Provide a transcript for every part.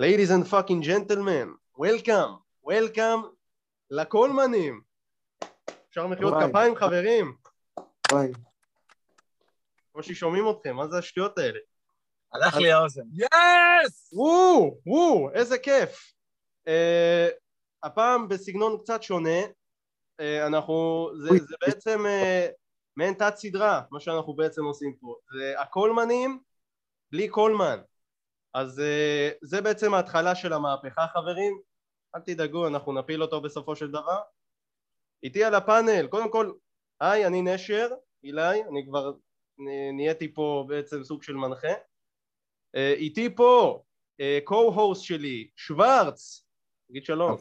Ladies and fucking gentlemen, welcome, welcome לקולמנים. אפשר מחיאות. כפיים חברים? וואי. כמו ששומעים אתכם, מה זה השטויות האלה? הלך לי האוזן. יס! וואו, וואו, איזה כיף. Uh, הפעם בסגנון קצת שונה, uh, אנחנו, זה, בעצם uh, מעין תת סדרה, מה שאנחנו בעצם עושים פה. זה הקולמנים בלי קולמן. אז uh, זה בעצם ההתחלה של המהפכה חברים, אל תדאגו, אנחנו נפיל אותו בסופו של דבר. איתי על הפאנל, קודם כל, היי, אני נשר, אילי, אני כבר נהייתי פה בעצם סוג של מנחה. אה, איתי פה אה, co-host שלי, שוורץ, תגיד שלום.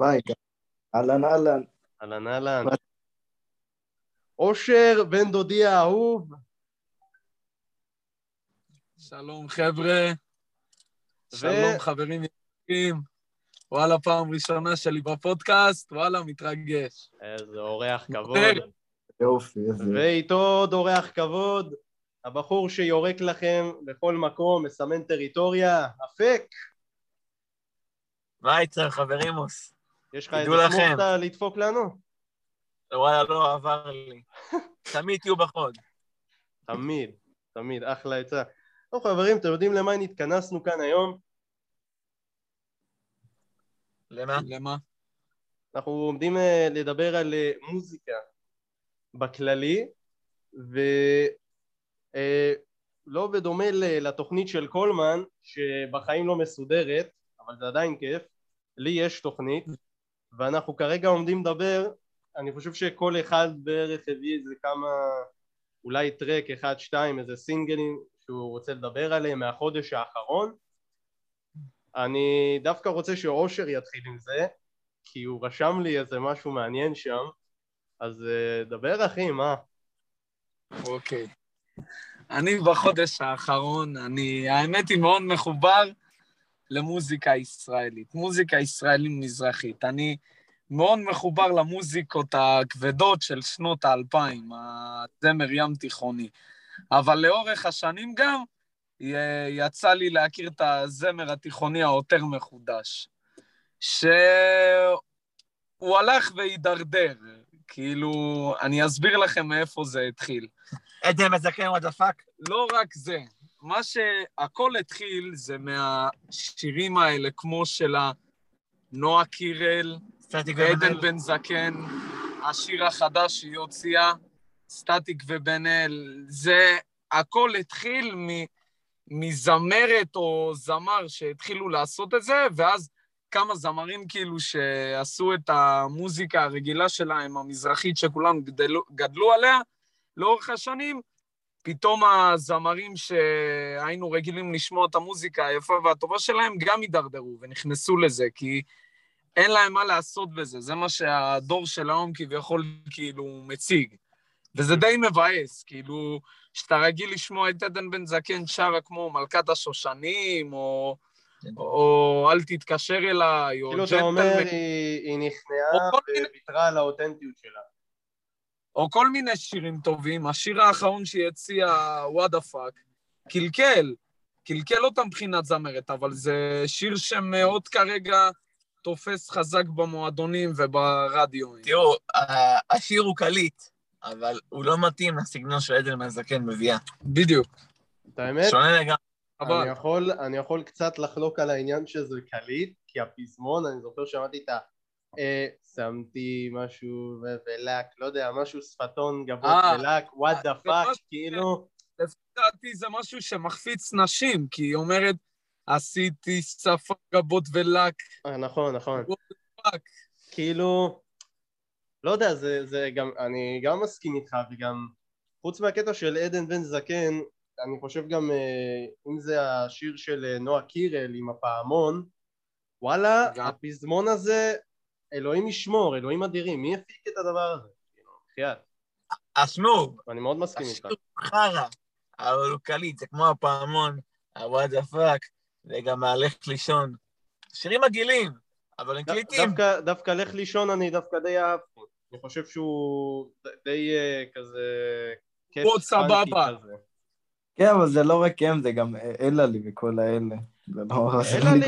אהלן אהלן. אהלן אהלן. אושר בן דודי האהוב, שלום חבר'ה, ו- שלום חברים יקרים. וואלה, פעם ראשונה שלי בפודקאסט, וואלה, מתרגש. איזה אורח כבוד. יופי, איזה... ואיתו עוד אורח כבוד, הבחור שיורק לכם בכל מקום, מסמן טריטוריה, אפק. מה יצא, חברימוס? יש לך איזה. סמוכתה לדפוק לנו? וואלה, לא עבר לי. תמיד תהיו בחוד. תמיד, תמיד, אחלה עצה. טוב חברים, אתם יודעים למה נתכנסנו כאן היום? למה? למה? אנחנו עומדים אה, לדבר על אה, מוזיקה בכללי ולא בדומה ל- לתוכנית של קולמן שבחיים לא מסודרת אבל זה עדיין כיף לי יש תוכנית ואנחנו כרגע עומדים לדבר אני חושב שכל אחד בערך הביא איזה כמה אולי טרק אחד שתיים איזה סינגלים שהוא רוצה לדבר עליהם מהחודש האחרון אני דווקא רוצה שאושר יתחיל עם זה כי הוא רשם לי איזה משהו מעניין שם, אז אה, דבר אחי, מה? אוקיי. אני בחודש האחרון, אני, האמת היא מאוד מחובר למוזיקה ישראלית, מוזיקה ישראלית מזרחית. אני מאוד מחובר למוזיקות הכבדות של שנות האלפיים, הזמר ים תיכוני. אבל לאורך השנים גם יצא לי להכיר את הזמר התיכוני היותר מחודש, שהוא הלך והידרדר. כאילו, אני אסביר לכם מאיפה זה התחיל. עדן בן זקן What the fuck? לא רק זה, מה שהכל התחיל זה מהשירים האלה, כמו של נועה קירל, ועדן בן זקן, השיר החדש שהיא הוציאה, סטטיק ובן אל, זה הכל התחיל מ, מזמרת או זמר שהתחילו לעשות את זה, ואז כמה זמרים כאילו שעשו את המוזיקה הרגילה שלהם, המזרחית שכולם גדלו, גדלו עליה לאורך השנים, פתאום הזמרים שהיינו רגילים לשמוע את המוזיקה היפה והטובה שלהם גם הידרדרו ונכנסו לזה, כי אין להם מה לעשות בזה, זה מה שהדור של היום כביכול כאילו מציג. וזה די מבאס, כאילו, שאתה רגיל לשמוע את עדן בן זקן שרה כמו מלכת השושנים, או, או אל תתקשר אליי, או כאילו אתה אומר, ג'נטלמן, היא, היא או נכנעה כל מיני- וויתרה על האותנטיות שלה. או כל מיני שירים טובים. השיר האחרון שהיא הציעה, וואט דה פאק, קלקל, קלקל אותה מבחינת זמרת, אבל זה שיר שמאוד כרגע תופס חזק במועדונים וברדיו. תראו, השיר הוא קליט, אבל הוא לא מתאים לסגנון בן זקן מביאה. בדיוק. את האמת, שונה לגמרי. אבל אני יכול, אני יכול קצת לחלוק על העניין שזה קליט, כי הפזמון, אני זוכר שמעתי את ה... אה, שמתי משהו ו- ולק, לא יודע, משהו שפתון גבוה אה, ולק, What the fuck, כאילו, לפי דעתי זה משהו שמחפיץ נשים, כי היא אומרת, עשיתי שפה גבות ולק, אה, נכון, נכון. כאילו, לא יודע, זה, זה גם, אני גם מסכים איתך וגם חוץ מהקטע של עדן בן זקן, אני חושב גם אה, אם זה השיר של אה, נועה קירל עם הפעמון, וואלה, גם. הפזמון הזה, אלוהים ישמור, אלוהים אדירים, מי הפיק את הדבר הזה? כאילו, בחייאת, אשמור, ואני מאוד מסכים איתך. הוא חרא, אבל הוא קליט, זה כמו הפעמון, הוואט דה פאק, וגם הלך לישון. שירים מגעילים, אבל הם קליטים. דווקא, דווקא לך לישון אני דווקא די אהבתי, אני חושב שהוא די אה, כזה כיף מאוד סבבה. כן, אבל זה לא רק הם, זה גם אלעלי וכל האלה. לא אלא חסר לי לי,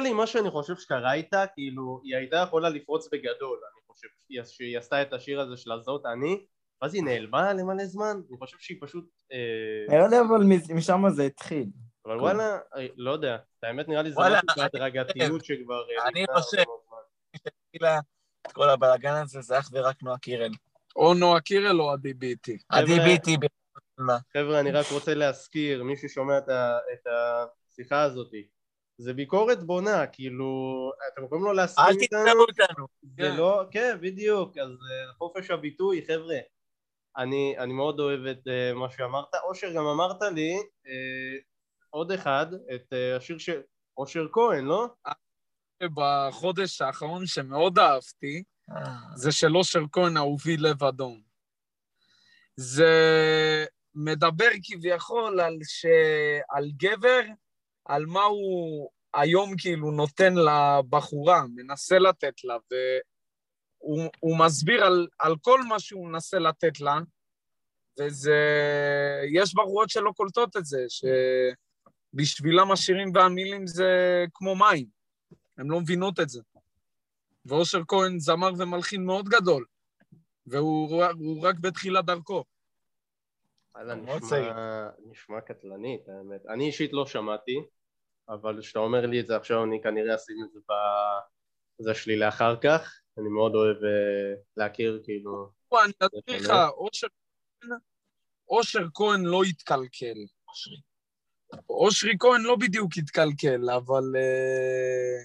לי, מה שאני חושב שקרה איתה, כאילו, היא הייתה יכולה לפרוץ בגדול, אני חושב, שהיא- עשתה את השיר הזה של הזאת אני, ואז היא נעלמה למלא זמן, אני חושב שהיא פשוט... אה, נראה לי אבל מ- משם זה התחיל. אבל וואלה, אה, לא יודע, האמת נראה לי זה משהו אני- בהדרגתיות שכבר... אה, אני חושב- הרבה מאוד זמן. התחילה את כל הבלאגן הזה, זה אך ורק נועה קירל. או נועה קירל או עדי ביטי. עדי ביטי, מה? חבר'ה, אני רק רוצה להזכיר, מי ששומע את ה- את השיחה הזאת, זה ביקורת בונה, כאילו, אתם יכולים לא להסכים אל איתנו, תתנאו אותנו. זה כן. לא, כן, בדיוק, אז אה, חופש הביטוי, חבר'ה, אני, אני מאוד אוהב את אה, מה שאמרת. אושר, גם אמרת לי אה, עוד אחד, את אה, השיר של אושר כהן, לא? בחודש האחרון שמאוד אהבתי, אה, זה של אושר כהן, אהובי לב אדום. זה מדבר כביכול על, ש... על גבר, על מה הוא היום כאילו נותן לבחורה, מנסה לתת לה, והוא הוא מסביר על, על כל מה שהוא מנסה לתת לה, וזה... יש בחורות שלא קולטות את זה, שבשבילם השירים והמילים זה כמו מים, הן לא מבינות את זה. ואושר כהן זמר ומלחין מאוד גדול, והוא הוא רק בתחילת דרכו. וואלה, נשמע. נשמע קטלנית, האמת. אני אישית לא שמעתי, אבל כשאתה אומר לי את זה עכשיו, אני כנראה אשים את זה בזה שלי לאחר כך. אני מאוד אוהב אה, להכיר, כאילו... בוא, אני אסביר לך? אושר כהן- אושר כהן לא התקלקל. אושרי. אושרי כהן לא בדיוק התקלקל, אבל אה,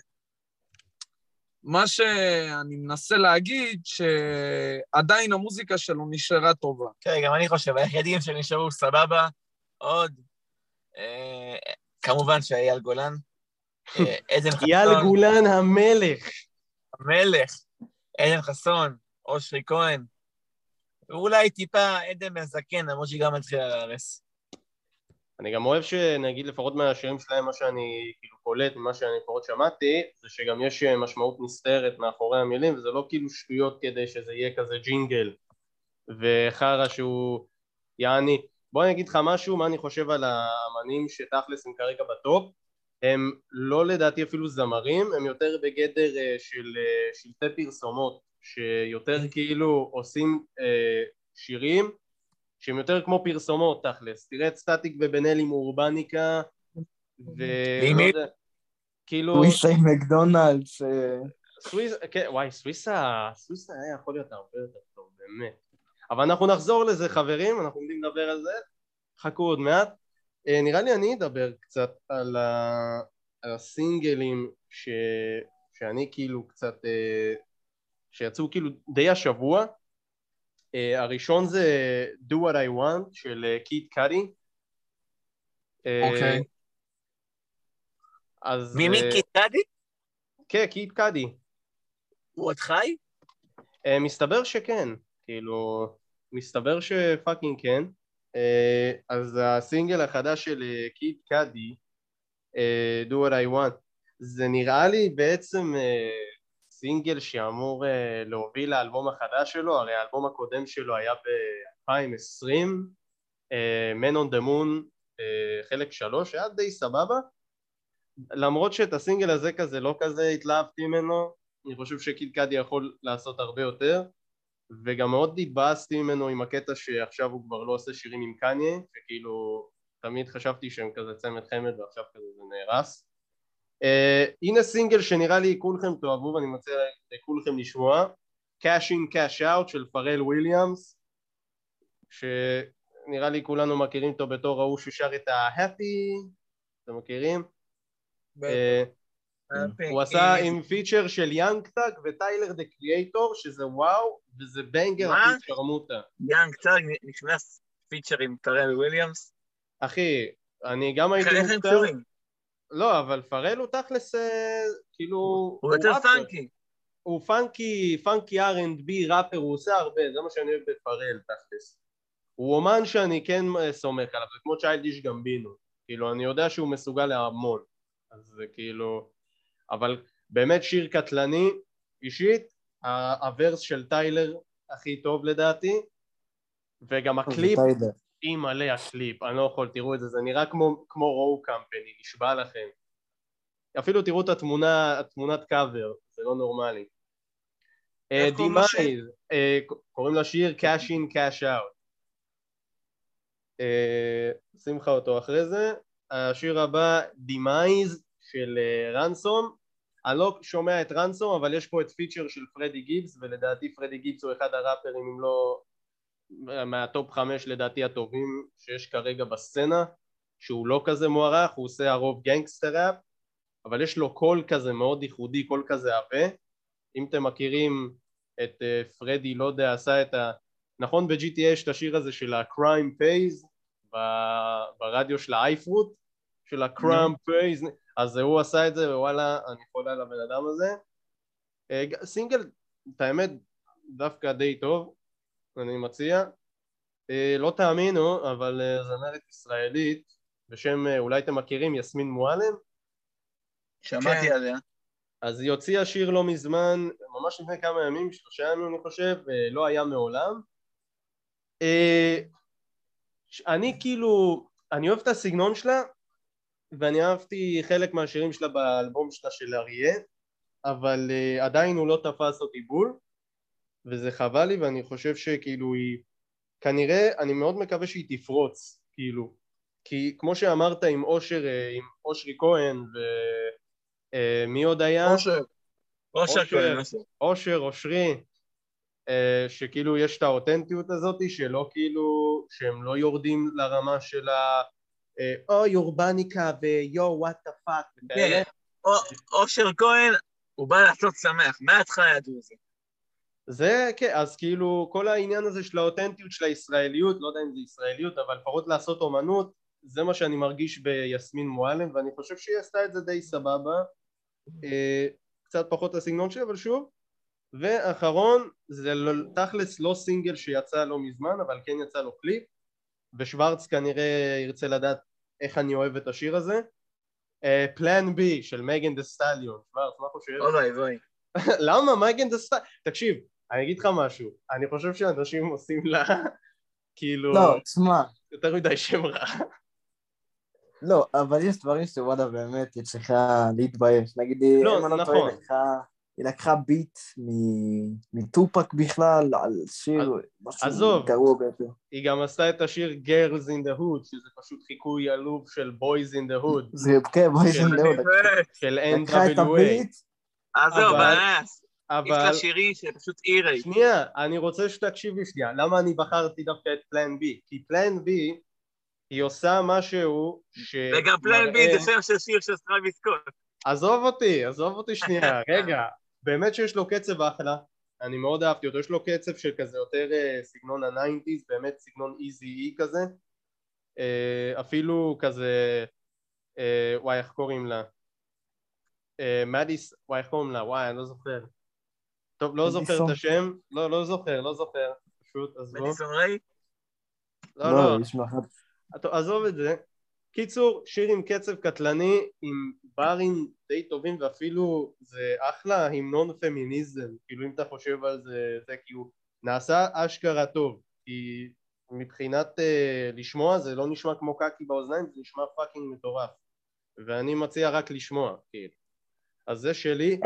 מה שאני מנסה להגיד, שעדיין המוזיקה שלו נשארה טובה. כן, גם אני חושב, היחידים שנשארו סבבה, עוד, אה, כמובן שאייל גולן, אה, עדן אייל חסון, גולן המלך! המלך, עדן חסון, אושרי כהן, ואולי טיפה עדן בן זקן, למרות שהיא גם התחילה להרס. אני גם אוהב שנגיד לפחות מהשירים שלהם מה שאני כאילו קולט ממה שאני לפחות שמעתי זה שגם יש אה, משמעות נסתרת מאחורי המילים וזה לא כאילו שטויות כדי שזה יהיה כזה ג'ינגל. וחרא שהוא יעני בוא אני אגיד לך משהו מה אני חושב על האמנים שתכלס הם כרגע בטופ? הם לא לדעתי אפילו זמרים הם יותר בגדר אה, של אה, שלטי פרסומות שיותר כאילו עושים שירים שהם יותר כמו פרסומות תכלס, תראה את סטטיק ובן אל עם אורבניקה ו... לא? יודע, כאילו... טוויסה עם מקדונלדס. אה, סוויסה, כן, וואי, סוויסה, סוויסה היה יכול להיות הרבה יותר טוב, באמת. אבל אנחנו נחזור לזה חברים, אנחנו עומדים לדבר על זה, חכו עוד מעט. אה, נראה לי אני אדבר קצת על, ה... על הסינגלים ש... שאני כאילו קצת, אה, שיצאו כאילו די השבוע. אה, הראשון זה Do What I Want של אה, Kid Cudi. אה, אוקיי. אז... מי מי אה, Kid Cudi? כן, Kid Cudi. הוא עוד חי? אה, מסתבר שכן, כאילו, מסתבר שפאקינג כן. אה, אז הסינגל החדש של אה, קיד קאדי, אה, Do What I Want, זה נראה לי בעצם אה, סינגל שאמור אה, להוביל לאלבום החדש שלו, הרי האלבום הקודם שלו היה ב-2020, אה, Man on the Moon, אה, חלק שלוש, היה די סבבה. למרות שאת הסינגל הזה כזה לא כזה התלהבתי ממנו, אני חושב שקיד קאדי יכול לעשות הרבה יותר וגם מאוד דיבסתי ממנו עם הקטע שעכשיו הוא כבר לא עושה שירים עם קניה שכאילו תמיד חשבתי שהם כזה צמד חמד ועכשיו כזה זה נהרס uh, הנה סינגל שנראה לי כולכם תאהבו ואני מציע לכולכם לשמוע. Cash in Cash out של פרל וויליאמס שנראה לי כולנו מכירים אותו בתור ההוא ששר את ה-Happy. אתם מכירים? אה, הוא עשה עם feature של Young Thug ו Tyler, the Creator שזה וואו וזה banger שרמוטה Young Thug נכנס feature עם Pharrell Williams. אחי אני גם הייתי מופתע? לא אבל Pharrell הוא תכלס אה, כאילו הוא יותר. funky. הוא funky funky R&B rapper הוא עושה הרבה זה מה שאני אוהב ב Pharrell תכלס הוא אומן שאני כן אה, סומך עליו זה כמו Childish Gambino כאילו אני יודע שהוא מסוגל להמון אז זה כאילו אבל באמת שיר קטלני אישית ה verse של Tyler הכי טוב לדעתי וגם הקליפ. אימא'לה הקליפ אני לא יכול תראו את זה זה נראה כמו כמו רואו קמפני נשבע לכם אפילו תראו את התמונה, התמונת קאבר, זה לא נורמלי. אה? Demise, אה, קוראים לשיר Cash in Cash out. אה, שים לך אותו אחרי זה. השיר הבא, Demise של רנסום. אני לא שומע את רנסום, אבל יש פה את פיצ'ר של פרדי גיבס, ולדעתי פרדי גיבס הוא אחד הראפרים, אם לא מהטופ חמש לדעתי הטובים שיש כרגע בסצנה, שהוא לא כזה מוערך, הוא עושה הרוב גנגסטר ראפ, אבל יש לו קול כזה מאוד ייחודי, קול כזה עבה. אם אתם מכירים את אה, פרדי, לא יודע, עשה את ה... נכון ב-GTA יש את השיר הזה של ה-Crime Pays ב- ברדיו של ה iFruit, של ה-Crime Pays, אז הוא עשה את זה ווואלה, אני חולה על הבן אדם הזה. אה, סינגל, את האמת, דווקא די טוב, אני מציע. אה, לא תאמינו, אבל אה, זמרת ישראלית בשם, אה, אולי אתם מכירים, יסמין מועלם, שמעתי כן. עליה. אז היא הוציאה שיר לא מזמן, ממש לפני כמה ימים, שלושה ימים אני חושב, לא היה מעולם. אה, אני כאילו, אני אוהב את הסגנון שלה, ואני אהבתי חלק מהשירים שלה באלבום שלה של אריה, אבל עדיין הוא לא תפס אותי בול, וזה חבל לי, ואני חושב שכאילו היא, כנראה, אני מאוד מקווה שהיא תפרוץ, כאילו, כי כמו שאמרת עם אושר, אה, עם אושרי כהן, ומי עוד היה? אושר. אושר. כהן, אושר. אושר, אושרי, אה, שכאילו יש את האותנטיות הזאת שלא כאילו, שהם לא יורדים לרמה של ה... אה, או יורבניקה ו yo what the fuck אושר כהן, הוא בא לעשות שמח, מההתחלה ידעו את זה. זה כן, אז כאילו כל העניין הזה של האותנטיות של הישראליות, לא יודע אם זה ישראליות, אבל לפחות לעשות אומנות, זה מה שאני מרגיש ביסמין מועלם, ואני חושב שהיא עשתה את זה די סבבה. אה, קצת פחות הסגנון שלי, אבל שוב. ואחרון, זה לא, תכלס לא סינגל שיצא לא מזמן, אבל כן יצא לו קליפ, ושוורץ כנראה ירצה לדעת איך אני אוהב את השיר הזה. פלן בי של מגן דה סטליון, שוורץ, מה חושב? אוי ואי. למה? מגן דה סטליון? תקשיב, אני אגיד לך משהו, אני חושב שאנשים עושים לה כאילו לא, תשמע, יותר מדי שם רע. לא, אבל יש דברים שוואלה באמת היא צריכה להתבייש. נגיד, לא, אם אני לא נכון. טועה, היא לקחה- היא לקחה ביט מ- מטופק בכלל על שיר, משהו עזוב. גרוע ביותר. היא גם עשתה את השיר Girls in the Hood, שזה פשוט חיקוי עלוב של Boys in the Hood, זה, כן, בואי של- זה מאוד. של לקחה את NWA, הביט, עזוב, אבל-. יש. לה שירים שפשוט אירי. שנייה, אני רוצה שתקשיבי שנייה, למה אני בחרתי דווקא את Plan B? כי Plan B היא עושה משהו ש... וגם Plan B זה שם של שיר של טרוויס סקוט. עזוב אותי, עזוב אותי שנייה, רגע, באמת שיש לו קצב אחלה, אני מאוד אהבתי אותו, יש לו קצב של כזה יותר אה, סגנון ה nineties, באמת סגנון Eazy-E כזה, אה, אפילו כזה, אה, וואי איך קוראים לה? מדיס, וואי איך קוראים לה? וואי אני לא זוכר. טוב, לא זוכר את. השם, לא, לא זוכר, לא זוכר, פשוט עזבו. מדיסון ריי? לא, לא, לא, עזוב את זה. קיצור, שיר עם קצב קטלני, עם ברים די טובים, ואפילו זה אחלה המנון פמיניזם, כאילו אם אתה חושב על זה, זה כאילו נעשה אשכרה טוב, כי מבחינת uh, לשמוע זה לא נשמע כמו קקי באוזניים, זה נשמע פאקינג מטורף, ואני מציע רק לשמוע, כאילו. אז זה שלי.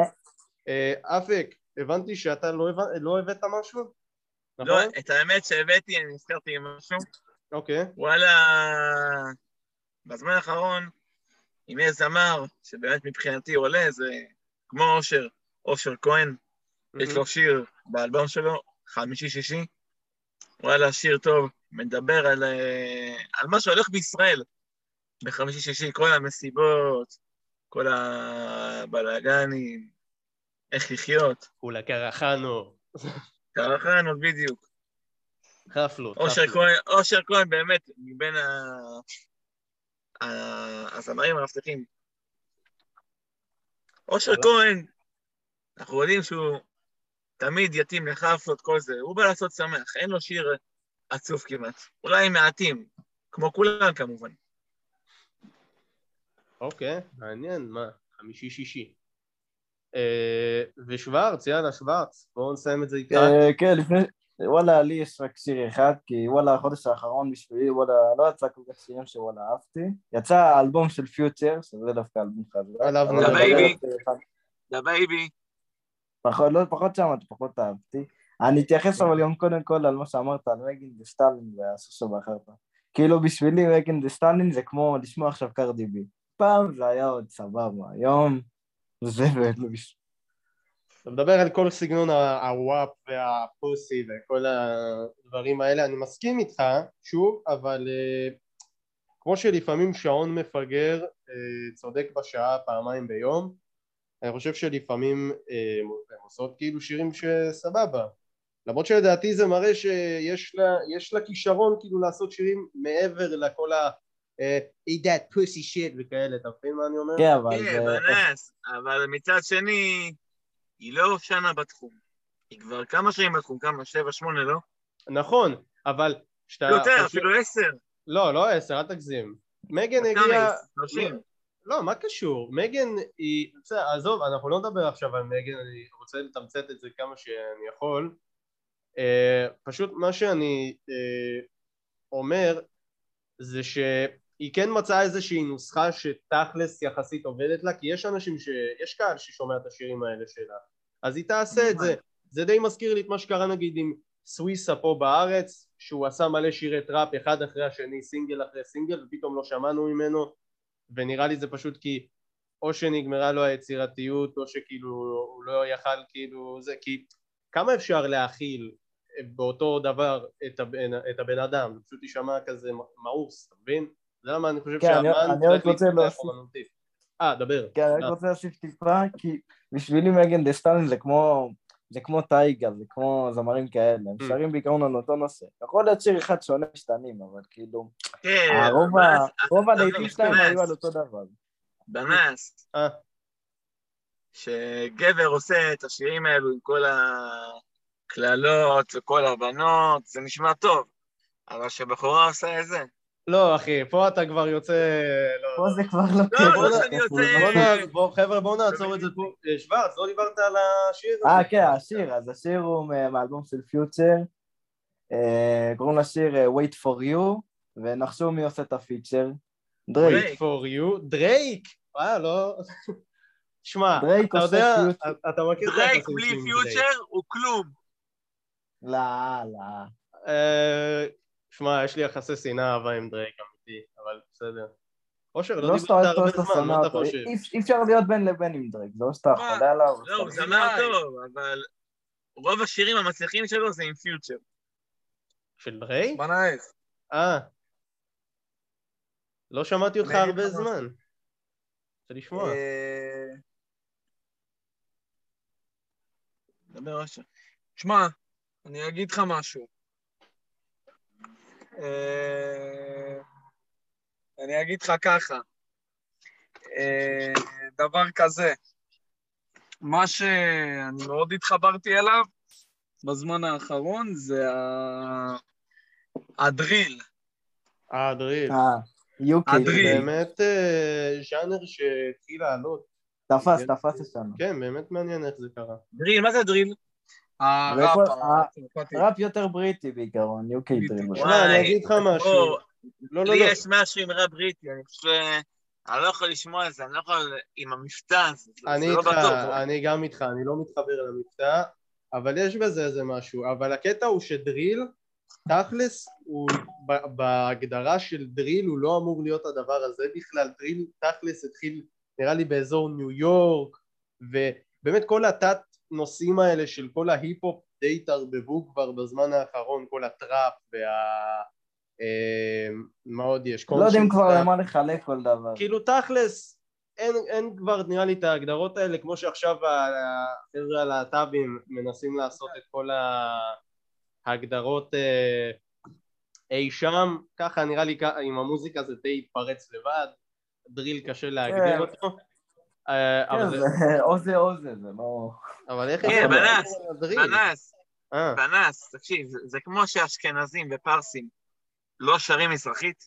אה, אפק, הבנתי שאתה לא, הבנ... לא הבאת משהו? לא, נכון? את האמת שהבאתי, אני נזכרתי עם משהו. אוקיי. וואלה, בזמן האחרון, אם יש זמר שבאמת מבחינתי עולה, זה כמו אושר, אושר כהן, יש לו שיר באלבום שלו, חמישי-שישי. וואלה, שיר טוב, מדבר על, אה, על מה שהולך בישראל בחמישי-שישי, כל המסיבות, כל הבלאגנים, איך לחיות. כולה קרחנו, קרחנו בדיוק. חפלות. אושר. כהן, אושר כהן באמת, מבין הזמרים המבטיחים. אושר כהן, אנחנו יודעים שהוא תמיד יתאים לחפלות, כל זה. הוא בא לעשות שמח, אין לו שיר עצוב כמעט. אולי מעטים, כמו כולם כמובן. אוקיי, מעניין, מה? חמישי שישי. אה, ושוורץ, יאללה שוורץ, בואו נסיים את זה איתך. אה, כן, לפני- וואלה, לי יש רק שיר אחד, כי וואלה, החודש האחרון בשבילי, וואלה, לא יצא כל כך שירים שוואלה אהבתי. יצא האלבום של Future, שזה דווקא אלבום נדבר. זה בייבי. DaBaby. פחות, לא, פחות שמעתי, פחות אהבתי. אני אתייחס אבל גם קודם כל על מה שאמרת על Megan Thee Stallion והסוס שבחרת. כאילו בשבילי Megan Thee Stallion זה כמו לשמוע עכשיו Cardi B. פעם זה היה עוד סבבה, היום זה ולוש. אתה מדבר על כל סגנון ה WAP וה pussy וכל הדברים האלה, אני מסכים איתך, שוב, אבל אה, כמו שלפעמים שעון מפגר אה, צודק בשעה פעמיים ביום, אני חושב שלפעמים אה, הן עושות כאילו שירים שסבבה. למרות שלדעתי זה מראה שיש לה, לה כישרון כאילו לעשות שירים מעבר לכל ה... אה, eat that pussy shit וכאלה, אתה מבין מה אני אומר? כן, אבל כן. בנס, אבל מצד שני, היא לא שנה בתחום. היא כבר כמה שנים בתחום? כמה? שבע, שמונה, לא? נכון, אבל שאתה... יותר, חושב- אפילו עשר. לא, לא עשר, אל תגזים. מגן כמה הגיע... היא? שלושים. לא, מה קשור? מגן היא... בסדר, עזוב, אנחנו לא נדבר עכשיו על מגן, אני רוצה לתמצת את זה כמה שאני יכול. אה, פשוט מה שאני אה, אומר זה שהיא כן מצאה איזושהי נוסחה שתכלס יחסית עובדת לה, כי יש אנשים ש... יש קהל ששומע את השירים האלה שלה, אז היא תעשה את זה. זה די מזכיר לי את מה שקרה נגיד עם סוויסה פה בארץ, שהוא עשה מלא שירי טראפ אחד אחרי השני, סינגל אחרי סינגל, ופתאום לא שמענו ממנו, ונראה לי זה פשוט כי או שנגמרה לו היצירתיות, או שכאילו הוא לא יכל כאילו זה, כי כמה אפשר להכיל באותו דבר את הבן, את הבן אדם, פשוט יישמע כזה מאוס, אתה מבין? זה למה אני חושב כן, שהאמן רק צריך רוצה להתפתח. אומנותית. אה, דבר. כן, אני אה. רק רוצה להוסיף טיפה, כי בשבילי מגן דה סטלין זה כמו... זה כמו טייגה, זה כמו זמרים כאלה, הם Mm. שרים בעיקרון על אותו נושא. יכול להיות שיר אחד שונה משתנים, אבל כאילו, כן, הרוב ה- בנס, רוב הלהיטים שלהם היו על אותו דבר. בנס, אה, שגבר עושה את השירים האלו עם כל הקללות וכל הבנות, זה נשמע טוב. אבל כשבחורה עושה את זה, לא אחי, פה אתה כבר יוצא... לא, פה זה כבר לא לא, בוא לא שאני יוצא... חבר'ה בואו נעצור את זה פה. אה, שוורץ, לא דיברת על השיר. אה, כן, השיר, אז השיר הוא מה- מהאלבום של Future, אה, קוראים לשיר אה, Wait for you, ונחשו מי עושה את הפיצ'ר. דרייק. דרייק. for you, דרייק! אה, לא... שמע, אתה יודע. אתה מכיר את דרייק בלי Future הוא כלום. לא, לא. שמע, יש לי יחסי שנאה אהבה עם דרייק אמיתי, אבל בסדר. אושר, לא לא דיברת הרבה אותו, זמן, מה אתה. חושב? אי אפשר להיות בין לבין עם דרייק, זה לא שאתה? חולה עליו. לא, הוא זמר טוב, אבל רוב השירים המצליחים שלו זה עם Future. של דרייק? בנייס. אה. לא שמעתי אותך הרבה. זמן. רוצה לשמוע. אה, דבר אושר. שמע, אני אגיד לך משהו. אה, אני אגיד לך ככה, אה, דבר כזה, מה שאני מאוד התחברתי אליו בזמן האחרון זה הדריל. אה, דריל. אה, יוקי. הדריל. באמת ז'אנר שהתחיל לעלות. תפס, תפס אותנו. כן, באמת מעניין איך זה קרה. דריל, מה זה דריל? הראפ וכל- הצרפתי. ראפ יותר בריטי בעיקרון, יוקי דריל. בדיוק. שמע, אני וואי, אגיד לך משהו. לא, לא, לי לא. יש משהו עם ראפ בריטי, אני חושב... אני לא יכול לשמוע את זה, אני לא יכול עם המבטא, זה זה אני לא איתך, בטוח. אני גם איתך, אני לא מתחבר למבטא, אבל יש בזה איזה משהו. אבל הקטע הוא שדריל, תכלס, הוא בהגדרה של דריל הוא לא אמור להיות הדבר הזה בכלל. דריל תכלס התחיל, נראה לי, באזור ניו יורק, ובאמת כל התת נושאים האלה של כל ההיפ-הופ די התערבבו כבר בזמן האחרון, כל הטראפ וה... אה, מה עוד יש? לא יודעים כבר למה לחלק כל דבר. כאילו תכלס אין, אין כבר נראה לי את ההגדרות האלה כמו שעכשיו החבר'ה הלהט"בים מנסים לעשות את כל ההגדרות אה, אי שם ככה נראה לי עם המוזיקה זה די התפרץ לבד דריל קשה להגדיר כן. אותו או זה או זה, זה לא... אבל איך כן, בנס, אה, פנס, תקשיב, זה, כמו שאשכנזים ופרסים לא שרים מזרחית,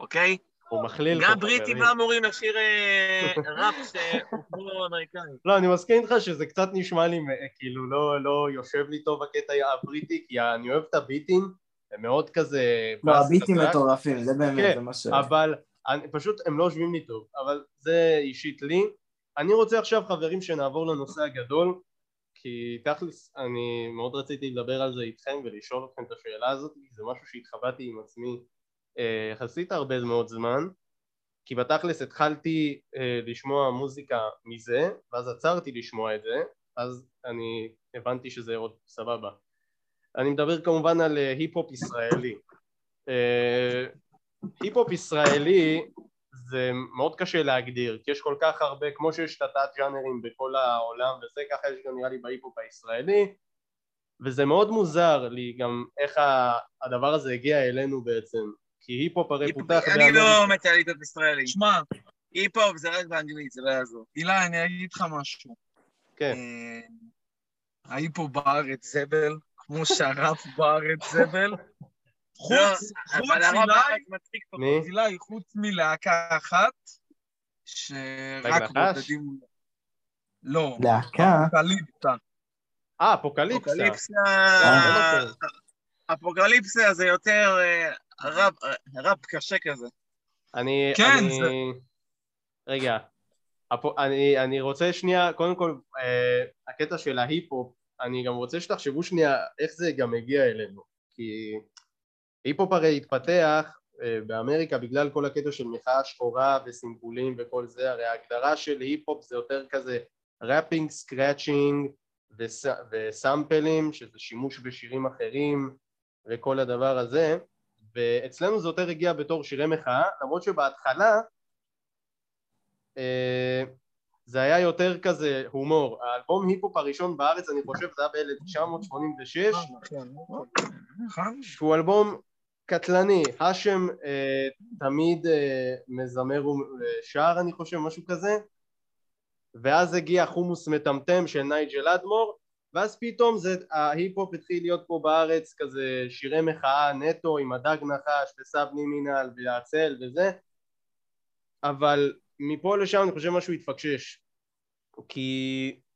אוקיי? הוא מכליל פה גם בריטים. לא אמורים לשיר אה, ראפ שהוא כמו אמריקאי. לא, אני מסכים איתך שזה קצת נשמע לי אה, כאילו לא, לא יושב לי טוב הקטע הבריטי, כי אני אוהב את הביטים, הם מאוד כזה... לא, הביטים מטורפים, זה באמת, כן, זה מה ש... אבל אני, פשוט הם לא יושבים לי טוב, אבל זה אישית לי. אני רוצה עכשיו חברים שנעבור לנושא הגדול, כי תכלס אני מאוד רציתי לדבר על זה איתכם ולשאול אתכם את השאלה הזאת, כי זה משהו שהתחבאתי עם עצמי אה, יחסית הרבה מאוד זמן, כי בתכלס התחלתי אה, לשמוע מוזיקה מזה, ואז עצרתי לשמוע את זה, אז אני הבנתי שזה עוד סבבה. אני מדבר כמובן על אה, היפ-הופ ישראלי. אה, היפ-הופ ישראלי זה מאוד קשה להגדיר, כי יש כל כך הרבה, כמו שיש את התת ג'אנרים בכל העולם וזה, ככה יש גם נראה לי בהיפ-הופ הישראלי, וזה מאוד מוזר לי גם איך הדבר הזה הגיע אלינו בעצם, כי היפ-הופ הרי פותח אני לא מת על היפ-הופ ישראלי. שמע, היפ-הופ זה רק באנגלית, זה לא יעזור. אילי, אני אגיד לך משהו. כן, אה, ההיפו בארץ זבל, כמו שהראפ בארץ זבל. לא, חוץ, חוץ חוץ מלהקה אחת, שרק? בודדים... לא, להקה? אפוקליפטה. אה, אפוקליפסה, אפוקליפסה... אה, זה לא אפוקליפסה זה יותר אה, ראפ- ראפ קשה כזה. אני, כן, אני... זה- רגע, הפו... אני, אני רוצה שנייה, קודם כל, אה, הקטע של ההיפ-הופ, אני גם רוצה שתחשבו שנייה איך זה גם הגיע אלינו, כי היפ-הופ הרי התפתח אה, באמריקה בגלל כל הקטע של מחאה שחורה וסימבולים וכל זה, הרי ההגדרה של היפ-הופ זה יותר כזה rapping, scratching וס... וסאמפלים, שזה שימוש בשירים אחרים וכל הדבר הזה, ואצלנו זה יותר הגיע בתור שירי מחאה, למרות שבהתחלה אה, זה היה יותר כזה הומור. האלבום היפ-הופ הראשון בארץ, אני חושב, זה היה ב-1986, נכון? שהוא אלבום קטלני. החשם אה, תמיד אה, מזמר ושר, אני חושב, משהו כזה. ואז הגיע חומוס מטמטם של נייג'ל האדמור, ואז פתאום זה, ההיפ-הופ התחיל להיות פה בארץ כזה שירי מחאה נטו עם הדג נחש וסאבלימינל והצל וזה, אבל מפה לשם אני חושב משהו התפקשש, כי אה,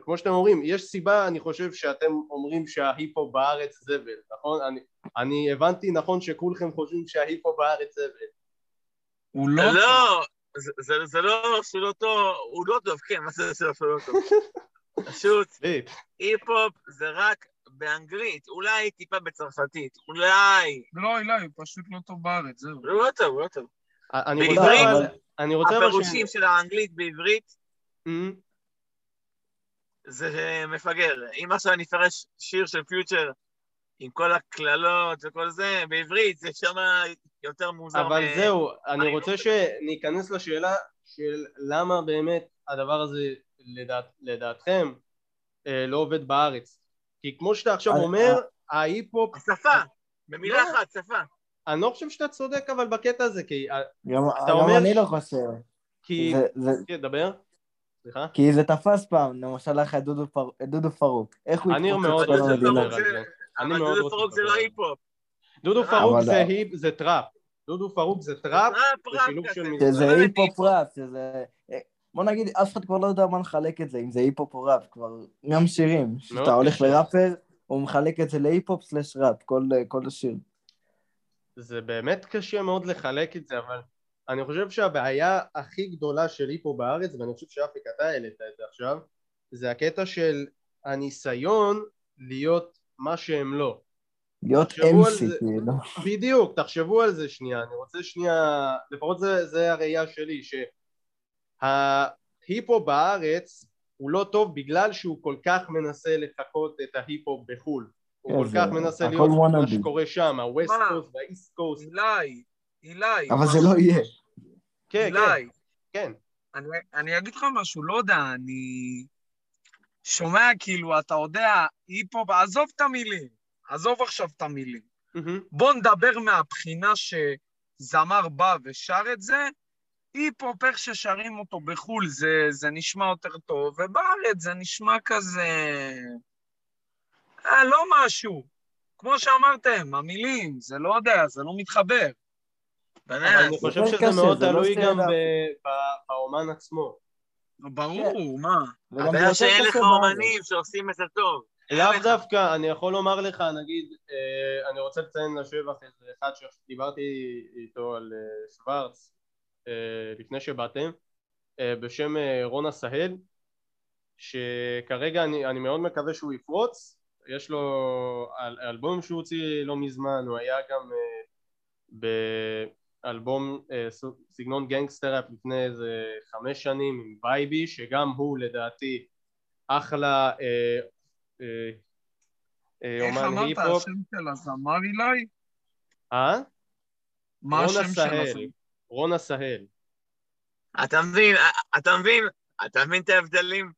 כמו שאתם אומרים, יש סיבה אני חושב שאתם אומרים שההיפ-הופ בארץ זבל, נכון? אני, אני הבנתי נכון שכולכם חושבים שההיפ-הופ בארץ זבל. הוא לא... לא, זה- זה- זה לא שלא טוב, הוא לא טוב, כן, מה זה שלא שלא טוב? פשוט, ליט. היפ-הופ זה רק באנגלית, אולי טיפה בצרפתית, אולי. לא, אילי, הוא פשוט לא טוב בארץ, זהו. הוא לא טוב, הוא לא טוב. אני בעברית? רוצה, אבל- אני רוצה אבל הפירושים של האנגלית בעברית זה מפגר. אם עכשיו אני אפרש שיר של פיוטר עם כל הקללות וכל זה, בעברית זה שם יותר מוזר. אבל מ- זהו, אני אני רוצה לא- שניכנס לשאלה של למה באמת הדבר הזה לדעת, לדעתכם אה, לא עובד בארץ. כי כמו שאתה עכשיו אני- אומר, ההיפ-הופ, שפה, במילה לא. אחת, שפה. אני לא חושב שאתה צודק אבל בקטע הזה, כי... אה, גם אתה גם אומר אני ש- לא חושב. כי... זה- זה- כן, דבר. סליחה? כי זה תפס פעם, למשל לך את דודו פר- את דודו פרוק. איך הוא אני התפוצץ מאוד כל המדינה? לדבר פרוק על זה- זה. אני אבל מאוד דודו רוצה פרוק זה לדבר לא על זה. היפ-הופ. דודו אה, פרוק זה היפ, זה טראפ. דודו פרוק זה טראפ, לא באמת היפ-הופ ראפ, שזה... בוא נגיד, אף אחד כבר לא יודע מה לחלק את זה, אם זה היפ-הופ או ראפ, כבר גם שירים. כשאתה הולך. לראפר, הוא מחלק את זה להיפ-הופ סלש ראפ, כל כל השיר. זה באמת קשה מאוד לחלק את זה, אבל אני חושב שהבעיה הכי גדולה של היפו בארץ, ואני חושב שאפיק אתה העלית את זה עכשיו, זה הקטע של הניסיון להיות מה שהם לא. להיות אמסי. כאילו. בדיוק, תחשבו על זה שנייה, אני רוצה שנייה, לפחות זה, זה הראייה שלי, שההיפו בארץ הוא לא טוב בגלל שהוא כל כך מנסה לחקות את ההיפו בחו"ל. הוא כן, כל זה- כך מנסה להיות מה. שקורה שם, מה? קוסט והאיסט קוסט. אילי, אילי. אבל זה לא יהיה. כן, כן, כן. אני, אני אגיד לך משהו, לא יודע, אני שומע כאילו, אתה יודע, היפ-הופ, עזוב את המילים, עזוב עכשיו את המילים. מהמם. בוא נדבר מהבחינה שזמר בא ושר את זה, היפ-הופ, איך ששרים אותו בחו"ל, זה, זה נשמע יותר טוב, ובארץ זה נשמע כזה... אה, לא משהו. כמו שאמרתם, המילים, זה לא יודע, זה לא מתחבר. אבל. אני חושב שזה מאוד לא תלוי גם. ב- ב- באומן עצמו. ברור, מה? וגם זה הבעיה שאין לך. אומנים שעושים את זה טוב. לאו. דווקא, אני יכול לומר לך, נגיד, אה, אני רוצה לציין לשבח איזה אחד שדיברתי איתו על אה, שוורץ אה, לפני שבאתם, בשם רון עשהאל, שכרגע אני, אני מאוד מקווה שהוא יפרוץ, יש לו אל, אלבום שהוא הוציא לא מזמן, הוא היה גם אה, באלבום אה, סגנון gangsta rap לפני איזה חמש שנים עם וייבי, שגם הוא לדעתי אחלה אה, אה, אה, איך אומן אמרת היפ-הופ, השם של הזמר אילי? אה? מה השם של הזמר? רון עשהאל. אתה מבין, אתה מבין, אתה מבין את ההבדלים?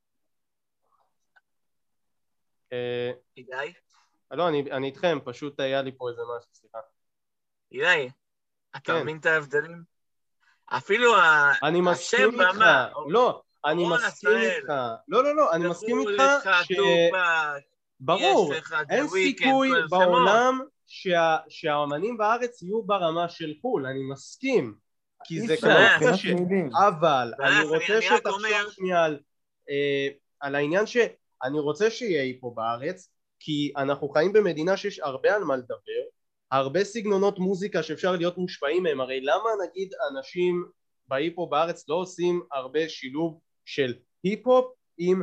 אה, אילי? לא, אני, אני איתכם, פשוט היה לי פה איזה משהו, סליחה. אילי, אתה כן. מבין את ההבדלים? אפילו ה- אני השם מסכים איתך, במה, לא, אני מסכים. איתך, לא, לא, לא, אני מסכים בחו"ל איתך ש... ברור, אין סיכוי. בעולם שה, שהאמנים בארץ יהיו ברמה של חו"ל, אני מסכים, כי זה קשה, מילים. אבל אה, אני אני- רוצה אני שתחשוב שנייה על, אה, על העניין שאני רוצה שיהיה פה בארץ, כי אנחנו חיים במדינה שיש הרבה על מה לדבר, הרבה סגנונות מוזיקה שאפשר להיות מושפעים מהם, הרי למה נגיד אנשים בהיפ-הופ בארץ לא עושים הרבה שילוב של היפ-הופ עם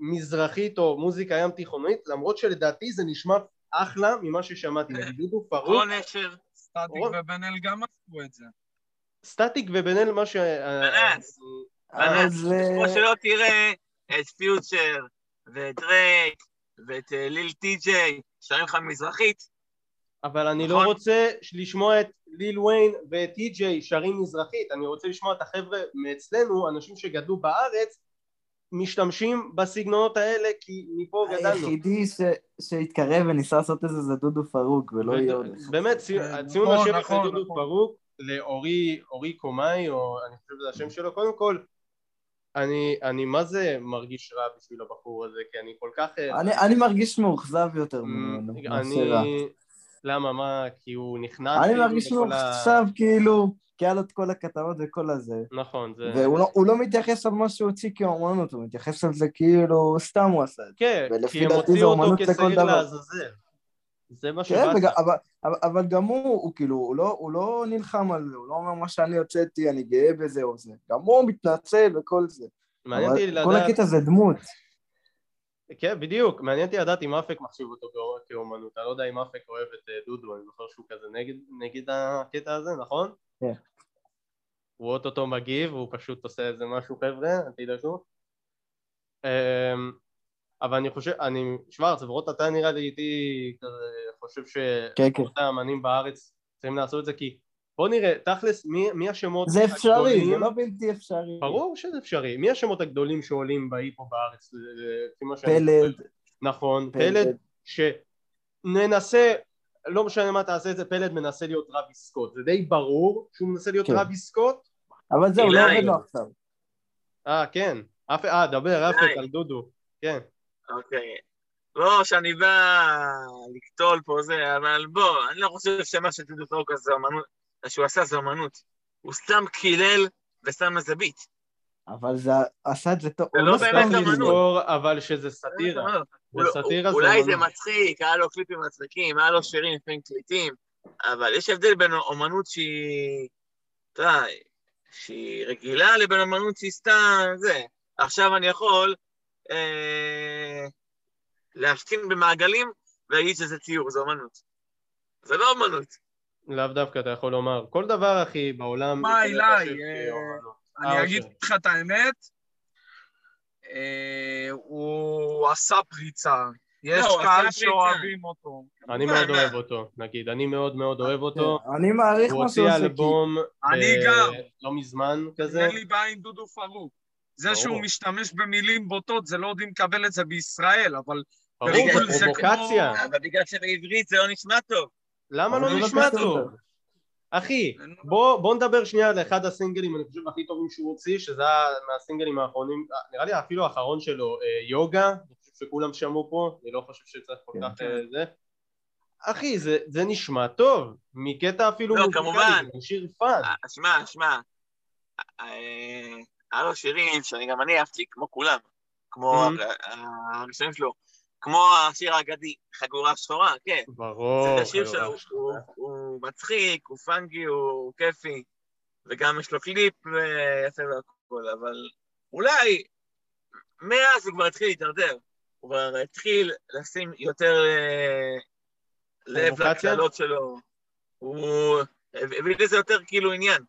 מזרחית או מוזיקה ים תיכונית, למרות שלדעתי זה נשמע אחלה ממה ששמעתי, נגיד דודו פרוק, רון אשר, סטטיק. ובן אל גם עשו את זה. סטטיק ובן אל מה ש... בנס, זה... כמו שלא תראה את פיוטשר ואת דרייק ואת אה, ליל טי.ג'יי, שרים לך מזרחית, אבל אני לא נכון. רוצה לשמוע את ליל ויין ואת טי.ג'יי שרים מזרחית, אני רוצה לשמוע את החבר'ה מאצלנו, אנשים שגדלו בארץ, משתמשים בסגנונות האלה כי מפה גדלנו. היחידי ש- שהתקרב וניסה לעשות את זה זה דודו פרוק, ולא יהיה עוד אחד. באמת, ציון- כן, הציון נכון, לשבח נכון, לדודו נכון. פרוק, לאורי אורי קומאי, או אני חושב שזה השם שלו, קודם כל, אני, אני מה זה מרגיש רע בשביל הבחור הזה, כי אני כל כך... אה, אני- אני מרגיש מאוכזב יותר מ, ממנו, אני... למה, מה, כי הוא נכנע אני כאילו מרגיש ה- מאוכזב כאילו, כי היה לו את כל הכתבות וכל הזה. נכון, זה... והוא לא- לא מתייחס על מה שהוא הוציא כאומנות, הוא מתייחס על זה כאילו סתם הוא עשה את זה. כן, כי הם הוציאו אותו כשעיר. לעזאזל. זה מה כן, שבאסה. וגם- אבל- אבל- אבל גם הוא, הוא כאילו, הוא לא- הוא לא נלחם על זה, הוא לא אומר מה שאני הוצאתי, אני גאה בזה או זה. גם הוא מתנצל וכל זה. מעניין אותי אבל כל לדעת, הקטע זה דמות. כן, בדיוק, מעניין אותי לדעת אם אפק מחשיב אותו כאומ- כאומנות, אני לא יודע אם אפק אוהב את אה, דודו, אני זוכר שהוא כזה נגד, נגד הקטע הזה, נכון? כן. הוא אוטוטו מגיב, הוא פשוט עושה איזה משהו חבר'ה, אל תדאגו. אמ, אבל אני חושב, אני, שוורץ, לפחות אתה נראה לי איתי כזה, חושב כן, כן. שלפחות האמנים בארץ צריכים לעשות את זה, כי בוא נראה, תכלס, מי, מי השמות זה אפשרי, הגדולים? זה לא בלתי אפשרי. ברור שזה אפשרי. מי השמות הגדולים שעולים בהיפו בארץ? פלד? נכון, פלד. פלד, שננסה, לא משנה מה תעשה את זה, פלד מנסה להיות רבי סקוט. זה די ברור שהוא מנסה להיות כן. רבי סקוט. אבל זהו, לא. עובד לו עכשיו. אה, כן. אף- אה, דבר, אפק. על דודו. כן. אוקיי. לא שאני בא לקטול פה זה, אבל בוא, אני לא חושב שמה שדודו פרוק זה אמנות, שהוא עשה זה אמנות. הוא סתם קילל ושם איזה ביט. אבל זה עשה את זה טוב. זה לא סתם באמת אמנות. אבל שזה סאטירה. וסאטירה זה אולי זה אמנות. מצחיק, היה לו קליפים מצחיקים, היה לו שירים לפעמים קליטים, אבל יש הבדל בין אומנות שהיא, אתה יודע, שהיא רגילה לבין אומנות שהיא סתם זה. עכשיו אני יכול אה, להבחין במעגלים ולהגיד שזה ציור, זה אומנות. זה לא אומנות. לאו דווקא אתה יכול לומר. כל דבר, אחי, בעולם... מה, אה, כאומנות. אני אה, אגיד אוקיי. לך את האמת, אה, הוא עשה פריצה. יש לא, הוא קהל. שאוהבים אותו. אני מאוד? אוהב אותו, נגיד. אני מאוד מאוד אוהב אותו. אני מעריך הוא מה שהוא הוציא עושה. אלבום אני ב- גם. לא מזמן כזה. אין לי בעיה עם דודו פרוק. זה. שהוא משתמש במילים בוטות, זה לא יודעים לקבל את זה בישראל, אבל ברור, זה פרובוקציה. אבל בגלל שבעברית זה לא נשמע טוב. למה לא זה נשמע. טוב? אחי, בוא, בוא נדבר שנייה על אחד הסינגלים, אני חושב, הכי טובים שהוא הוציא, שזה היה מהסינגלים האחרונים, נראה לי אפילו האחרון שלו, אה, יוגה, אני חושב שכולם שמעו פה, אני לא חושב שצריך כל כן. כך אה, זה. אחי, זה, זה נשמע טוב, מקטע אפילו לא, מוזיקלי, כמובן. זה שיר fun. אה, שמע, שמע, אה, היה לו שירים שאני גם אני אהבתי, כמו כולם, כמו Mhm. ה- הראשונים שלו, כמו השיר האגדי, חגורה שחורה, כן. ברור. זה השיר. שלו, הוא- הוא מצחיק, הוא funny, הוא כיפי, וגם יש לו קליפ יפה והכל, אבל אולי מאז הוא כבר התחיל להתדרדר. הוא כבר התחיל לשים יותר אה, לב? לקללות שלו. הוא הביא לזה יותר כאילו עניין,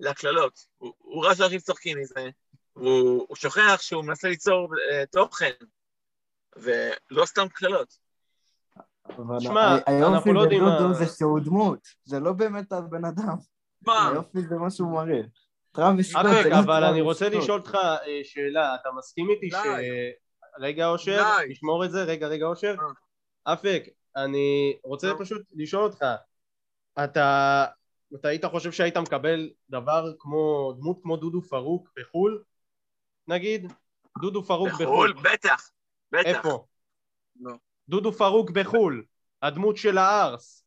לקללות. הוא- ראה שאנשים צוחקים מזה, הוא הוא שוכח שהוא מנסה ליצור אה, תוכן, ולא סתם קללות. אבל שמע, ה- אנחנו היופי לא יודעים בדודו מה- זה שהוא דמות, זה לא באמת הבן אדם. מה? היופי זה מה שהוא מראה. טראביס סקוט אפק, זה לא אבל אני רוצה. לשאול אותך אה, שאלה, אתה מסכים איתי ש... רגע אושר. תשמור את זה, רגע רגע אושר. אפק, אני רוצה נו. פשוט לשאול אותך, אתה אתה היית חושב שהיית מקבל דבר כמו, דמות כמו דודו פרוק בחו"ל, נגיד? דודו פרוק בחו"ל, בחו"ל. בטח, בטח. איפה? לא. דודו פרוק בחו"ל, הדמות של הארס,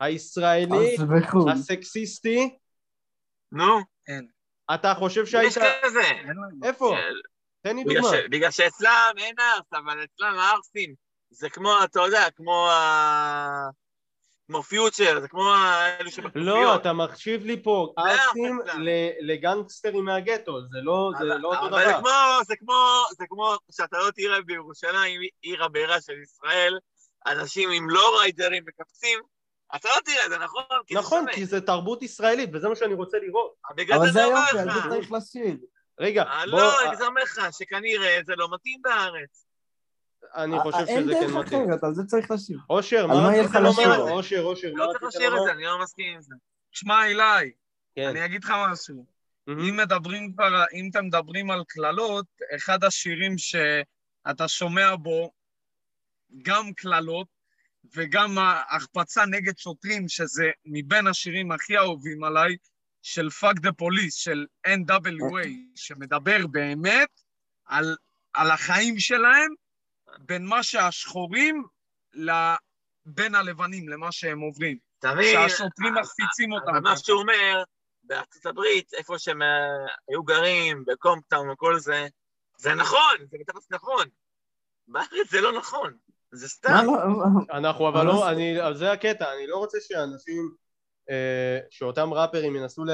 הישראלי, אז בחו"ל. הסקסיסטי, נו, אתה חושב שהיית... יש כזה. איפה? אה, תן לי דוגמה. בגלל שאצלם אין ארס, אבל אצלם הארסים זה כמו, אתה יודע, כמו ה... כמו פיוטר, זה כמו האלו שבכנופיות. לא, אתה מחשיב לי פה אחוז. ל- לגנגסטרים מהגטו, זה לא זה אבל- לא אותו אבל זה דבר. כמו, זה כמו, זה כמו שאתה לא תראה בירושלים, עיר הבירה של ישראל, אנשים עם לא ריידרים מקפצים, אתה לא תראה, זה נכון? כי זה נכון. כי זה תרבות ישראלית, וזה מה שאני רוצה לראות. אבל זה היופי, על זה. צריך לשיר. רגע, אה, בוא, לא, אני אומר לך שכנראה זה לא מתאים בארץ. אני חושב אה, אין שזה דרך כן מתאים. אחרת, על זה צריך לשיר. אושר, מה רצית לומר? אושר, אושר, מה לא צריך לשיר את? זה, אני לא מסכים עם זה. שמע, אילי, כן. אני אגיד לך משהו. אם מדברים כבר, אם אתם מדברים על קללות, אחד השירים שאתה שומע בו גם קללות וגם ההחפצה נגד שוטרים, שזה מבין השירים הכי אהובים עליי, של Fuck tha Police, של NWA, שמדבר באמת על, על החיים שלהם, בין מה שהשחורים לבין הלבנים, למה שהם עוברים. אתה מבין? שהשוטרים מחפיצים אותם. אבל מה שהוא אומר, בארצות הברית, איפה שהם אה, היו גרים, בקומפטאון וכל זה, זה נכון, זה בתכלס נכון. בארץ זה לא נכון, זה סתם. אנחנו אבל לא, אני, אז זה הקטע, אני לא רוצה שאנשים, אה, שאותם ראפרים ינסו ל,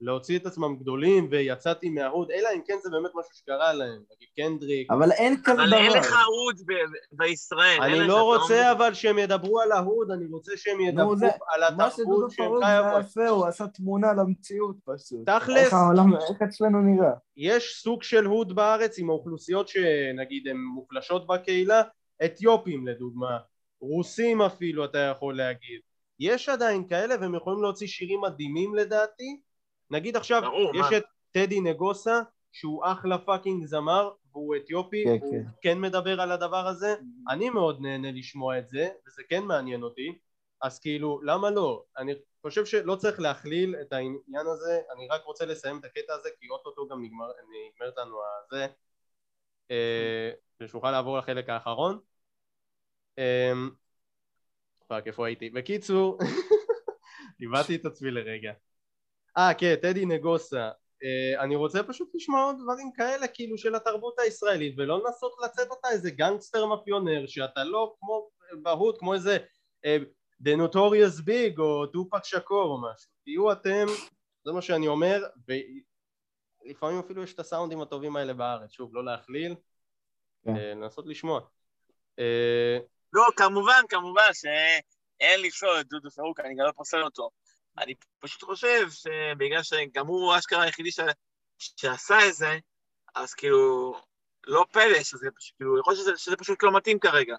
להוציא את עצמם גדולים ויצאתי מההוד, אלא אם כן זה באמת משהו שקרה להם, נגיד קנדריק. אבל אין כזה אבל אין לך דבר. הוד ב- בישראל. אני לא רוצה אבל שהם ידברו על ההוד, אני רוצה שהם ידברו זה- על מה שדודו התרבות שהם פרוק חיו זה בה. יפה, הוא עשה תמונה למציאות פשוט. תכלס, איך העולם, איך אצלנו נראה. יש סוג של hood בארץ עם האוכלוסיות שנגיד הן מוחלשות בקהילה, אתיופים לדוגמה, רוסים אפילו אתה יכול להגיד. יש עדיין כאלה והם יכולים להוציא שירים מדהימים לדעתי. נגיד עכשיו ברור, יש מה? את טדי נגוסה שהוא אחלה fucking זמר והוא אתיופי, כן, הוא כן. כן מדבר על הדבר הזה, אני מאוד נהנה לשמוע את זה וזה כן מעניין אותי אז כאילו למה לא? אני חושב שלא צריך להכליל את העניין הזה אני רק רוצה לסיים את הקטע הזה כי אוטוטו גם נגמר, נגמרת לנו הזה אה, ושנוכל לעבור לחלק האחרון אה, fuck איפה הייתי? בקיצור איבדתי את עצמי לרגע אה כן טדי נגוסה אה, אני רוצה פשוט לשמוע עוד דברים כאלה כאילו של התרבות הישראלית ולא לנסות לצאת אותה איזה גנגסטר מאפיונר שאתה לא כמו בהות כמו איזה אה, The Notorious Big או טופק שקור או משהו תהיו אתם זה מה שאני אומר ולפעמים אפילו יש את הסאונדים הטובים האלה בארץ שוב לא להכליל כן. אה, לנסות לשמוע לא, כמובן, כמובן שאין לפסול את דודו פרוק, אני גם לא פוסל אותו. אני פשוט חושב שבגלל שגם הוא אשכרה היחידי ש... שעשה את זה, אז כאילו, לא פלא שזה פשוט, כאילו, יכול להיות שזה, שזה פשוט לא מתאים כרגע.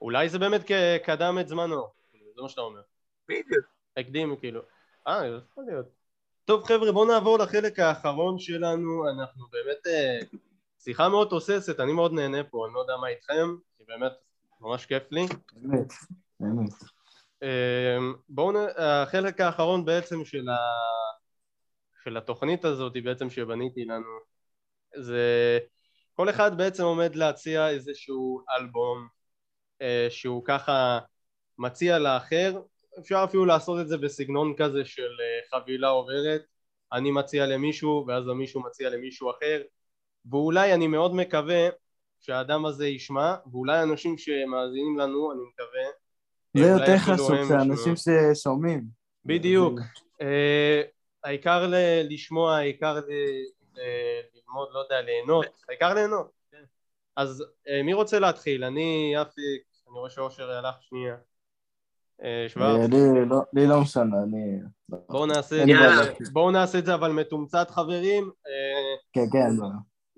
אולי זה באמת קדם את זמנו זה מה שאתה אומר בדיוק. הקדים כאילו אה יכול להיות טוב חבר'ה בואו נעבור לחלק האחרון שלנו אנחנו באמת אה, שיחה מאוד תוססת אני מאוד נהנה פה אני לא יודע מה איתכם כי באמת ממש כיף לי באמת, באמת. אה, בואו נ... החלק האחרון בעצם של, ה... של התוכנית הזאת בעצם שבניתי לנו זה כל אחד בעצם עומד להציע איזשהו אלבום אה, שהוא ככה מציע לאחר, אפשר אפילו לעשות את זה בסגנון כזה של אה, חבילה עוברת, אני מציע למישהו ואז המישהו מציע למישהו אחר, ואולי אני מאוד מקווה שהאדם הזה ישמע, ואולי אנשים שמאזינים לנו, אני מקווה, זה יותר חשוב, זה. אנשים ששומעים. בדיוק. אה, העיקר לשמוע, העיקר ללמוד, לא יודע, ליהנות, העיקר ליהנות. אז אה, מי רוצה להתחיל? אני, אפיק, אני רואה שאושר הלך שנייה. אה, שוורץ, לי לא- לי לא משנה, אני... בואו נעשה את זה, אבל מתומצת חברים. כן, כן.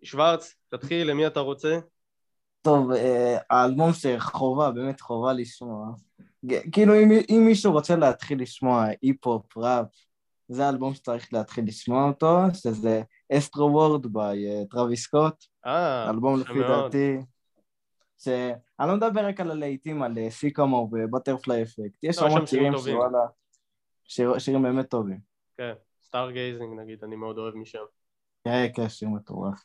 שוורץ, תתחיל, למי אתה רוצה? טוב, אה, האלבום שחובה, באמת חובה לשמוע. כאילו, אם, אם מישהו רוצה להתחיל לשמוע היפ-הופ, ראפ, זה האלבום שצריך להתחיל לשמוע אותו, שזה Astroworld by טרוויס סקוט, אה, אלבום לפי מאוד. דעתי, שאני לא מדבר רק על הלהיטים, על Sicko Mode ו Butterfly Effect, יש לא, שם המון שירים שירים טובים. שוואלה, שיר, שירים באמת טובים. כן, Stargazing נגיד, אני מאוד אוהב משם. כן, כן, שיר מטורף.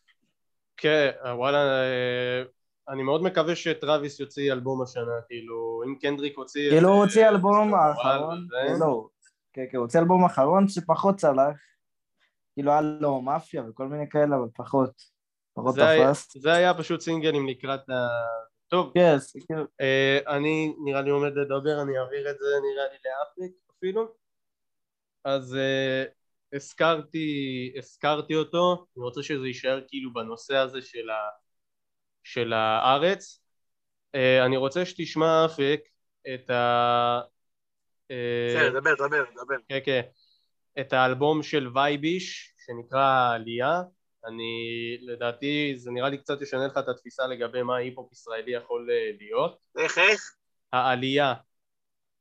כן, אה, וואלה, אה, אני מאוד מקווה שטראביס יוציא אלבום השנה, כאילו, אם קנדריק הוציא... כאילו הוא אה, הוציא אלבום וואלה, האחרון, לא, כן, כן, הוא הוציא אלבום האחרון שפחות צלח, כאילו היה לו מאפיה וכל מיני כאלה, אבל פחות, פחות תפס. זה היה פשוט סינגלים לקראת ה... טוב, כאילו, אה, אני נראה לי עומד לדבר, אני אעביר את זה נראה לי לאפריק אפילו. אז אה, הזכרתי, הזכרתי אותו, אני רוצה שזה יישאר כאילו בנושא הזה של, ה, של הארץ. אה, אני רוצה שתשמע אפק את ה... אה, בסדר, דבר, דבר, דבר. כן, כן. את האלבום של וייביש, שנקרא עלייה. אני, לדעתי, זה נראה לי קצת ישנה לך את התפיסה לגבי מה היפ-הופ ישראלי יכול אה, להיות. איך, איך? העלייה.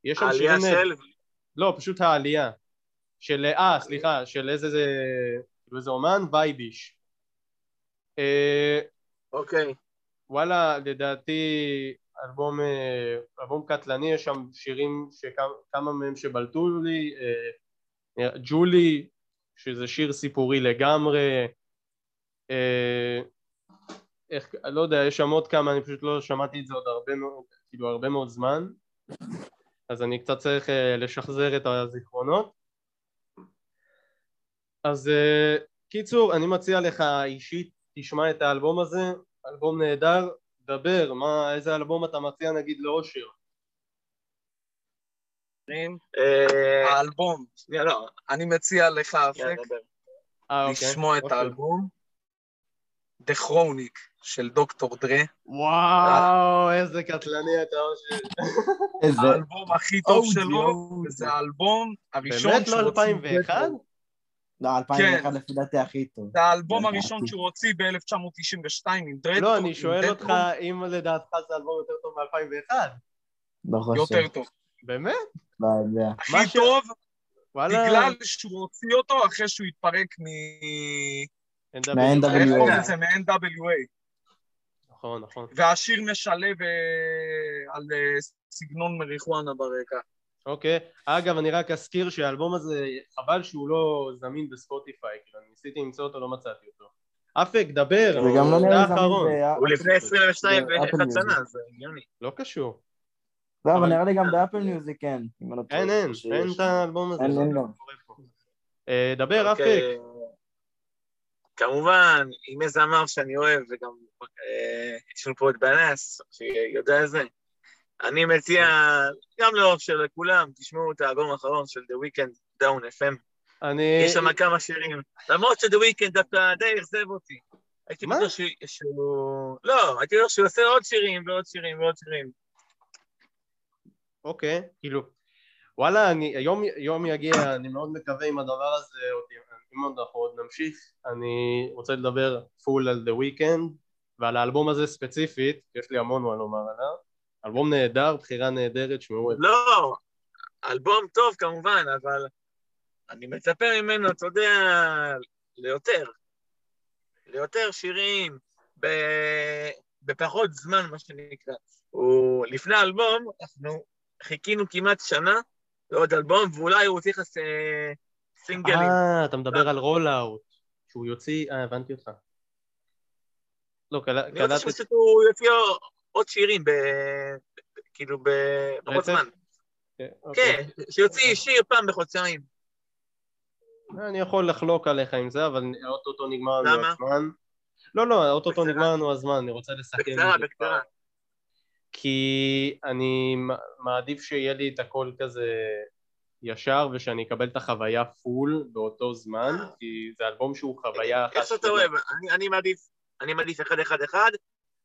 יש שם העלייה. של... לא, פשוט העלייה. של... אה, סליחה, של איזה זה... כאילו איזה אומן? וייביש. אוקיי. וואלה, לדעתי אלבום, אה, אלבום קטלני, יש שם שירים שכמה מהם שבלטו לי, אה, ג'ולי, שזה שיר סיפורי לגמרי, אה, איך, לא יודע, יש שם עוד כמה, אני פשוט לא שמעתי את זה עוד הרבה מאוד, כאילו הרבה מאוד זמן, אז אני קצת צריך אה, לשחזר את הזיכרונות. אז אה, קיצור, אני מציע לך אישית, תשמע את האלבום הזה, אלבום נהדר, דבר, מה, איזה אלבום אתה מציע נגיד לאושר? אה, האלבום, לא. אני מציע לך, אפק. אה, אוקיי. לשמוע את. האלבום The Chronic של דוקטור דרה. וואו, איזה קטלני אתה אושר. האלבום הכי טוב שלו. זה האלבום הראשון באמת לא שהוא הוציא 2001? לא, 2001 כן. לפי דעתי הכי טוב. זה האלבום. הראשון שהוא הוציא ב-1992 עם דרדקור. לא, אני שואל אותך אם לדעתך זה אלבום יותר טוב מ-2001. לא חושב. יותר טוב. באמת? לא יודע. הכי טוב, וואלה. בגלל שהוא הוציא אותו אחרי שהוא התפרק מ... NWA. מה-NWA. איך קוראים NWA. לזה? מ-NWA. נכון, נכון. והשיר משלב אה, על אה, סגנון מריחואנה ברקע. אוקיי. אגב, אני רק אזכיר שהאלבום הזה, חבל שהוא לא זמין בספוטיפיי, כאילו, אני ניסיתי למצוא אותו, לא מצאתי אותו. אפק, דבר, לא זה נראה לי האחרון. זמין הוא לפני 22 באפל ואחת. שנה, זה הגיוני. לא קשור. לא, אבל נראה לי גם באפל מיוזיק כן. אם אני לא. אין, אין. אין את האלבום הזה. אין, לא אין פה. אה, דבר, אפק. אוקיי. כמובן, עם איזה זמר שאני אוהב, וגם אה, יש לנו פה את בנס, שיודע את זה. אני מציע, גם לאושר לכולם, תשמעו את האלבום האחרון של The Weeknd, Down FM. אני... יש שם כמה שירים. למרות ש-The Weeknd דווקא די אכזב אותי. הייתי מה? בטוח שהוא-. לא, הייתי בטוח שהוא עושה עוד שירים ועוד שירים ועוד שירים. אוקיי, כאילו, וואלה, אני, יום, יום יגיע, אני מאוד מקווה עם הדבר הזה, עוד, אם אנחנו עוד נמשיך, אני רוצה לדבר פול על The Weeknd ועל האלבום הזה ספציפית, יש לי המון מה לומר עליו, אלבום נהדר, בחירה נהדרת, שמעו את זה. לא, אלבום טוב כמובן, אבל אני מצפה ממנו, אתה יודע, ליותר. ליותר שירים, ב... בפחות זמן, מה שנקרא. הוא, לפני האלבום, אנחנו חיכינו כמעט שנה לעוד אלבום, ואולי הוא צריך לעשות אה, סינגלים. אה, אתה מדבר על rollout, שהוא יוציא, אה, הבנתי אותך. לא, קל- אני רוצה קלטתי, שפשוט הוא יוציא עוד שירים, ב... כאילו, בפחות? זמן. כן, כן, שיוציא שיר פעם בחודשיים. אני יכול לחלוק עליך עם זה, אבל אוטוטו נגמר לנו? הזמן. לא, לא, אוטוטו. נגמר לנו הזמן, אני רוצה לסכם. בקצרה, בקצרה. כי אני מעדיף שיהיה לי את הכל כזה ישר, ושאני אקבל את החוויה פול באותו זמן, אה. כי זה אלבום שהוא חוויה אחת. איך שאתה. אוהב, אני- אני מעדיף, אני מעדיף אחד אחד אחד,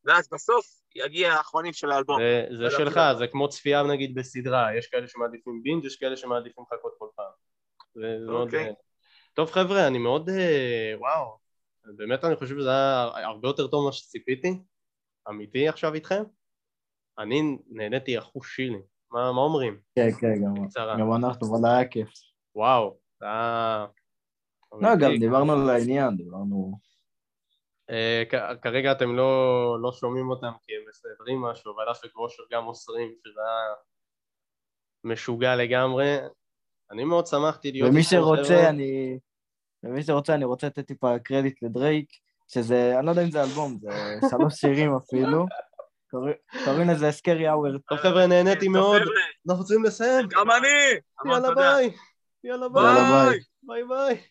ואז בסוף יגיע האחרונים של האלבום. זה, זה שלך. זה כמו צפייה נגיד בסדרה, יש כאלה שמעדיפים בינג', יש כאלה שמעדיפים לחכות כל פעם. זה זה מאוד... אוקיי. טוב חבר'ה, אני מאוד... אה, וואו, באמת אני חושב שזה היה הרבה יותר טוב ממה שציפיתי, אמיתי עכשיו איתכם. אני נהניתי אחוש שילי, מה, מה אומרים? כן, כן, גם-. גם אנחנו, אבל היה כיף. וואו, זה היה... לא, גם. דיברנו לעניין, דיברנו... אה, כרגע אתם לא, לא שומעים אותם כי הם מסדרים משהו, אבל אפק וושר גם מוסרים, שזה היה משוגע לגמרי. אני מאוד שמחתי להיות ומי שרוצה. אני... ומי שרוצה, אני רוצה לתת טיפה קרדיט לדרייק, שזה, אני לא יודע אם זה אלבום, זה שלוש שירים אפילו. קוראים- לזה Scary Hours. טוב חבר'ה, נהניתי מאוד, אנחנו רוצים לסיים. גם אני! יאללה. ביי! יאללה! ביי. ביי ביי!